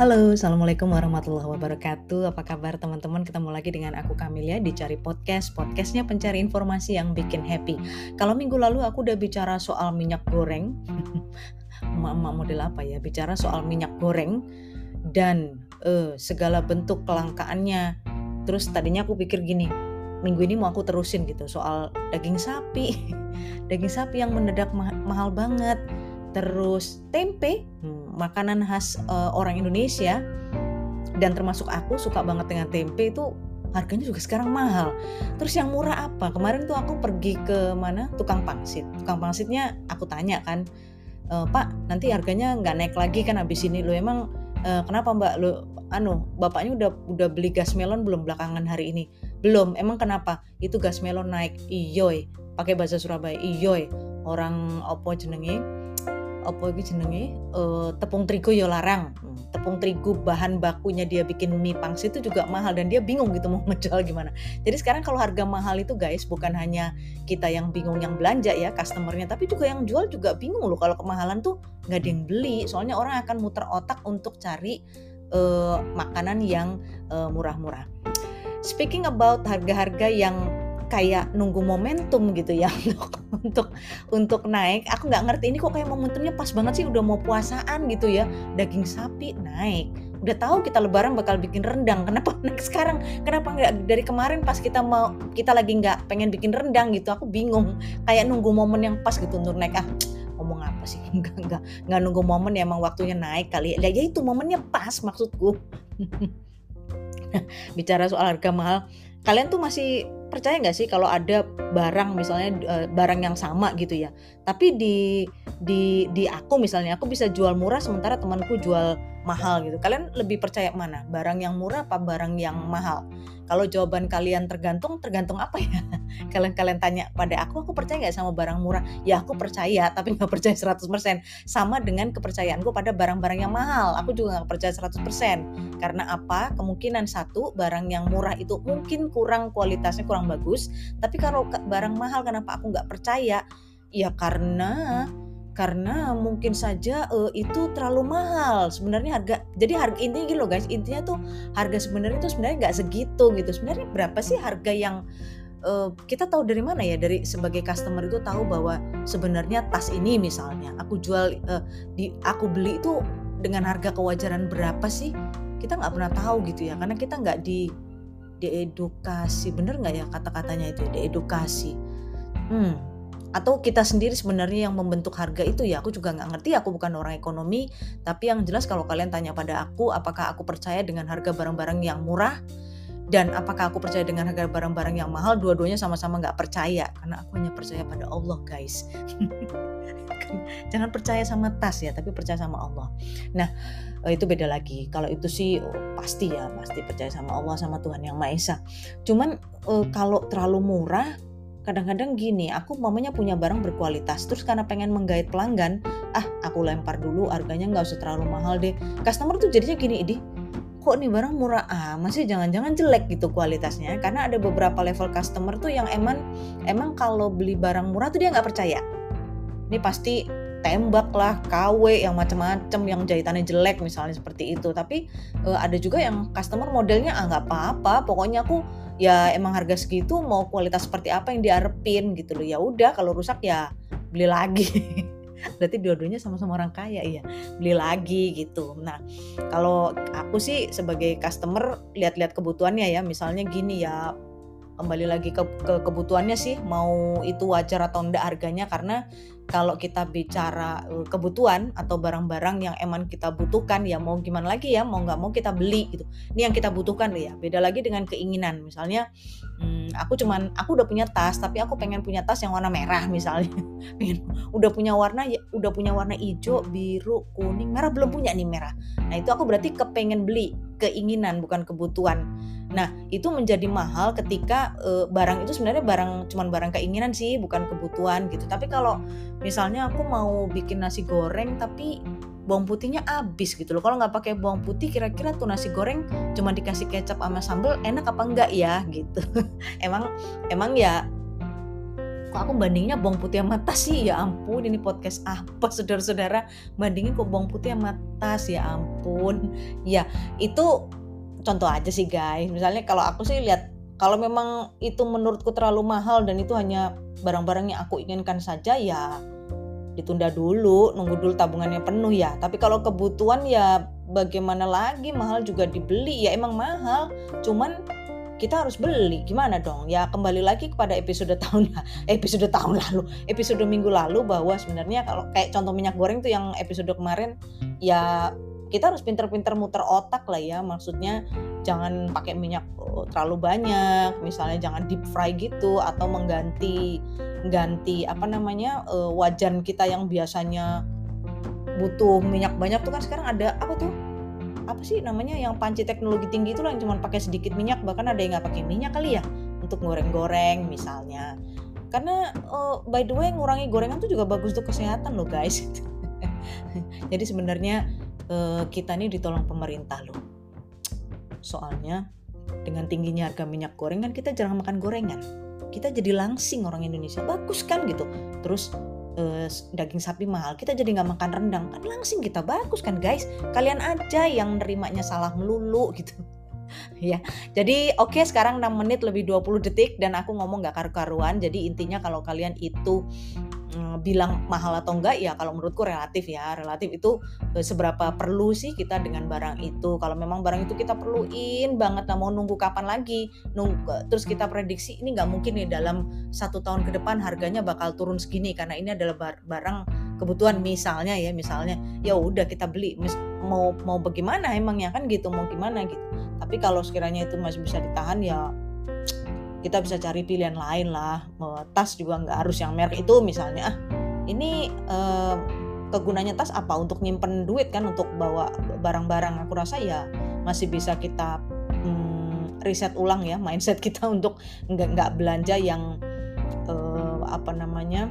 Halo, Assalamualaikum warahmatullahi wabarakatuh. Apa kabar teman-teman? Ketemu lagi dengan aku Kamilia di Cari Podcast Podcastnya pencari informasi yang bikin happy. Kalau minggu lalu aku udah bicara soal minyak goreng. Emak-emak model apa ya? Bicara soal minyak goreng Dan uh, segala bentuk kelangkaannya. Terus tadinya aku pikir gini Minggu ini mau aku terusin gitu Soal daging sapi. Daging sapi yang mendadak ma mahal banget Terus tempe hmm, makanan khas uh, orang Indonesia dan termasuk aku suka banget dengan tempe itu harganya juga sekarang mahal. Terus yang murah apa? Kemarin tuh aku pergi ke mana? Tukang pangsit. Tukang pangsitnya aku tanya kan, e, Pak, nanti harganya nggak naik lagi kan habis ini lo emang e, kenapa Mbak lo anu bapaknya udah udah beli gas melon belum belakangan hari ini? Belum. Emang kenapa? Itu gas melon naik. Iyoy. Pakai bahasa Surabaya. Iyoy. Orang opo jenenge? Apa iki jenenge? Uh, tepung terigu ya larang. Hmm, tepung terigu bahan bakunya dia bikin mie pangsit itu juga mahal dan dia bingung gitu mau menjual gimana. Jadi sekarang kalau harga mahal itu guys bukan hanya kita yang bingung yang belanja ya customernya tapi juga yang jual juga bingung loh kalau kemahalan tuh nggak ada yang beli. Soalnya orang akan muter otak untuk cari uh, makanan yang uh, murah-murah. Speaking about harga-harga yang kayak nunggu momentum gitu ya untuk untuk untuk naik. Aku nggak ngerti ini kok kayak momentumnya pas banget sih udah mau puasaan gitu ya. Daging sapi naik. Udah tahu kita lebaran bakal bikin rendang. Kenapa naik sekarang? Kenapa nggak dari kemarin pas kita mau kita lagi nggak pengen bikin rendang gitu. Aku bingung. Kayak nunggu momen yang pas gitu untuk naik. Ah ngomong apa sih? Enggak enggak enggak nunggu momen ya emang waktunya naik kali. Ya, ya itu momennya pas maksudku. Bicara soal harga mahal, kalian tuh masih percaya nggak sih kalau ada barang misalnya uh, barang yang sama gitu ya? Tapi di di di aku misalnya aku bisa jual murah sementara temanku jual mahal gitu. Kalian lebih percaya mana? Barang yang murah apa barang yang mahal? Kalau jawaban kalian tergantung, tergantung apa ya? Kalian kalian tanya pada aku, aku percaya nggak sama barang murah? Ya aku percaya, tapi nggak percaya 100%. Sama dengan kepercayaanku pada barang-barang yang mahal. Aku juga nggak percaya 100%. Karena apa? Kemungkinan satu, barang yang murah itu mungkin kurang kualitasnya kurang bagus. Tapi kalau barang mahal, kenapa aku nggak percaya? Ya karena karena mungkin saja uh, itu terlalu mahal. Sebenarnya harga jadi harga intinya gitu loh guys. Intinya tuh harga sebenarnya itu sebenarnya nggak segitu gitu. Sebenarnya berapa sih harga yang uh, kita tahu dari mana ya? Dari sebagai customer itu tahu bahwa sebenarnya tas ini misalnya aku jual uh, di aku beli itu dengan harga kewajaran berapa sih? Kita nggak pernah tahu gitu ya. Karena kita nggak di diedukasi. Bener nggak ya kata-katanya itu? Diedukasi. Hmm atau kita sendiri sebenarnya yang membentuk harga itu ya aku juga nggak ngerti aku bukan orang ekonomi. Tapi yang jelas kalau kalian tanya pada aku apakah aku percaya dengan harga barang-barang yang murah? Dan apakah aku percaya dengan harga barang-barang yang mahal? Dua-duanya sama-sama nggak percaya karena aku hanya percaya pada Allah guys. Jangan percaya sama tas ya tapi percaya sama Allah. Nah eh, itu beda lagi. Kalau itu sih oh, pasti ya pasti percaya sama Allah sama Tuhan yang Maha Esa. Cuman eh, kalau terlalu murah kadang-kadang gini aku mamanya punya barang berkualitas terus karena pengen menggait pelanggan ah aku lempar dulu harganya nggak usah terlalu mahal deh. Customer tuh jadinya gini di kok nih barang murah ah masih jangan-jangan jelek gitu kualitasnya. Karena ada beberapa level customer tuh yang emang emang kalau beli barang murah tuh dia nggak percaya. Ini pasti tembak lah, KW yang macam-macam yang jahitannya jelek misalnya seperti itu. Tapi uh, ada juga yang customer modelnya ah nggak apa-apa, pokoknya aku ya emang harga segitu mau kualitas seperti apa yang diarepin gitu loh. Ya udah kalau rusak ya beli lagi. Berarti dua-duanya sama-sama orang kaya ya, beli lagi gitu. Nah, kalau aku sih sebagai customer lihat-lihat kebutuhannya ya, misalnya gini ya kembali lagi ke, ke kebutuhannya sih mau itu wajar atau enggak harganya karena kalau kita bicara uh, kebutuhan atau barang-barang yang emang kita butuhkan ya mau gimana lagi ya mau nggak mau kita beli gitu. Ini yang kita butuhkan ya. Beda lagi dengan keinginan. Misalnya hmm, aku cuman aku udah punya tas tapi aku pengen punya tas yang warna merah misalnya. Udah punya warna ya udah punya warna hijau biru kuning merah belum punya nih merah. Nah itu aku berarti kepengen beli keinginan bukan kebutuhan Nah, itu menjadi mahal ketika e, barang itu sebenarnya barang cuman barang keinginan sih, bukan kebutuhan gitu. Tapi kalau misalnya aku mau bikin nasi goreng tapi bawang putihnya habis gitu loh. Kalau nggak pakai bawang putih, kira-kira tuh nasi goreng cuma dikasih kecap sama sambal enak apa enggak ya gitu. emang emang ya kok aku bandingnya bawang putih sama tas sih ya ampun ini podcast apa saudara-saudara bandingin kok bawang putih sama tas ya ampun ya itu contoh aja sih guys. Misalnya kalau aku sih lihat kalau memang itu menurutku terlalu mahal dan itu hanya barang-barang yang aku inginkan saja ya ditunda dulu nunggu dulu tabungannya penuh ya. Tapi kalau kebutuhan ya bagaimana lagi mahal juga dibeli. Ya emang mahal. Cuman kita harus beli. Gimana dong? Ya kembali lagi kepada episode tahun episode tahun lalu. Episode minggu lalu bahwa sebenarnya kalau kayak contoh minyak goreng tuh yang episode kemarin ya kita harus pinter-pinter muter otak lah ya maksudnya jangan pakai minyak oh, terlalu banyak misalnya jangan deep fry gitu atau mengganti ganti apa namanya uh, wajan kita yang biasanya butuh minyak banyak tuh kan sekarang ada apa tuh? Apa sih namanya yang panci teknologi tinggi itu lah yang cuma pakai sedikit minyak bahkan ada yang nggak pakai minyak kali ya untuk goreng-goreng misalnya. Karena uh, by the way ngurangi gorengan tuh juga bagus untuk kesehatan loh guys. Jadi sebenarnya uh, kita ini ditolong pemerintah loh. Soalnya dengan tingginya harga minyak goreng kan kita jarang makan gorengan. Kita jadi langsing orang Indonesia. Bagus kan gitu. Terus uh, daging sapi mahal kita jadi nggak makan rendang. Kan langsing kita. Bagus kan guys? Kalian aja yang nerimanya salah melulu gitu. Ya. Jadi oke okay, sekarang 6 menit lebih 20 detik dan aku ngomong nggak karu-karuan. Jadi intinya kalau kalian itu bilang mahal atau enggak ya kalau menurutku relatif ya. Relatif itu eh, seberapa perlu sih kita dengan barang itu? Kalau memang barang itu kita perluin banget nah mau nunggu kapan lagi nunggu terus kita prediksi ini nggak mungkin nih dalam satu tahun ke depan harganya bakal turun segini karena ini adalah barang kebutuhan. Misalnya ya misalnya ya udah kita beli mau mau bagaimana emangnya? Kan gitu mau gimana gitu. Tapi kalau sekiranya itu masih bisa ditahan ya kita bisa cari pilihan lain lah. Tas juga nggak harus yang merek itu misalnya ah ini eh, kegunanya tas apa? Untuk nyimpen duit kan untuk bawa barang-barang. Aku rasa ya masih bisa kita hmm, riset ulang ya mindset kita untuk nggak nggak belanja yang eh, apa namanya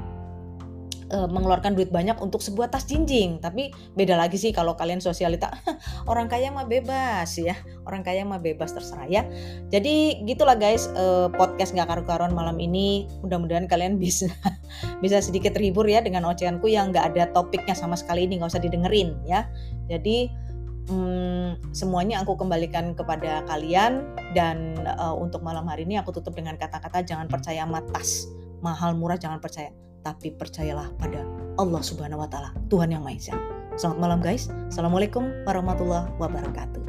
uh, mengeluarkan duit banyak untuk sebuah tas jinjing. Tapi beda lagi sih kalau kalian sosialita orang kaya mah bebas ya. Orang kaya mah bebas terserah ya. Jadi gitulah guys uh, podcast nggak karu-karuan malam ini. Mudah-mudahan kalian bisa bisa sedikit terhibur ya dengan ocehanku yang nggak ada topiknya sama sekali ini nggak usah didengerin ya. Jadi hmm, semuanya aku kembalikan kepada kalian dan uh, untuk malam hari ini aku tutup dengan kata-kata jangan percaya matas mahal murah jangan percaya tapi percayalah pada Allah Subhanahu wa taala, Tuhan yang Maha Esa. Selamat malam guys. Assalamualaikum warahmatullahi wabarakatuh.